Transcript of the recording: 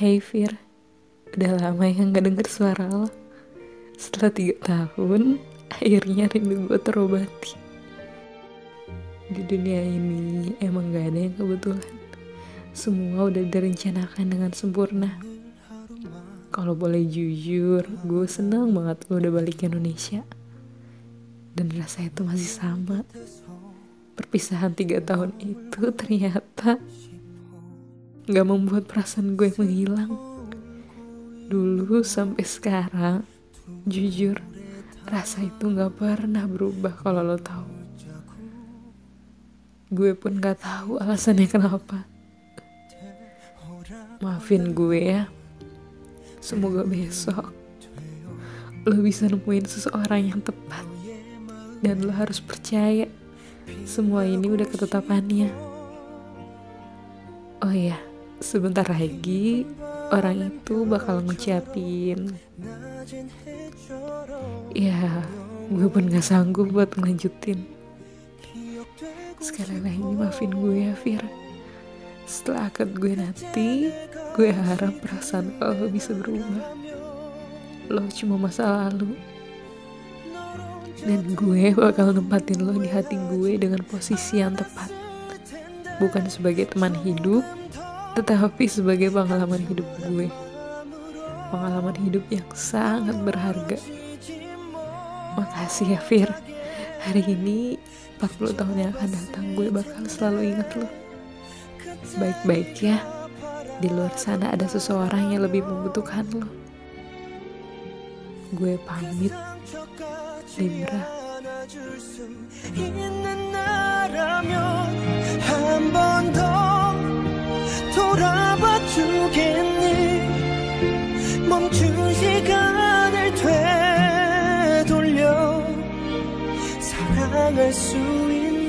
Hey Fir, udah lama ya gak denger suara lo. Setelah tiga tahun, akhirnya rindu gue terobati. Di dunia ini emang gak ada yang kebetulan. Semua udah direncanakan dengan sempurna. Kalau boleh jujur, gue senang banget lo udah balik ke Indonesia. Dan rasa itu masih sama. Perpisahan tiga tahun itu ternyata gak membuat perasaan gue menghilang. Dulu sampai sekarang, jujur, rasa itu gak pernah berubah kalau lo tahu. Gue pun gak tahu alasannya kenapa. Maafin gue ya. Semoga besok lo bisa nemuin seseorang yang tepat. Dan lo harus percaya semua ini udah ketetapannya. Oh iya, sebentar lagi orang itu bakal ngucapin. Ya, gue pun gak sanggup buat ngelanjutin. Sekali lagi maafin gue ya, Fir. Setelah akad gue nanti, gue harap perasaan lo bisa berubah. Lo cuma masa lalu. Dan gue bakal nempatin lo di hati gue dengan posisi yang tepat. Bukan sebagai teman hidup, tetapi sebagai pengalaman hidup gue. Pengalaman hidup yang sangat berharga. Makasih ya Fir. Hari ini 40 tahun yang akan datang gue bakal selalu ingat lo baik-baik ya. Di luar sana ada seseorang yang lebih membutuhkan lo. Gue pamit. Libra. 사랑할 수 있는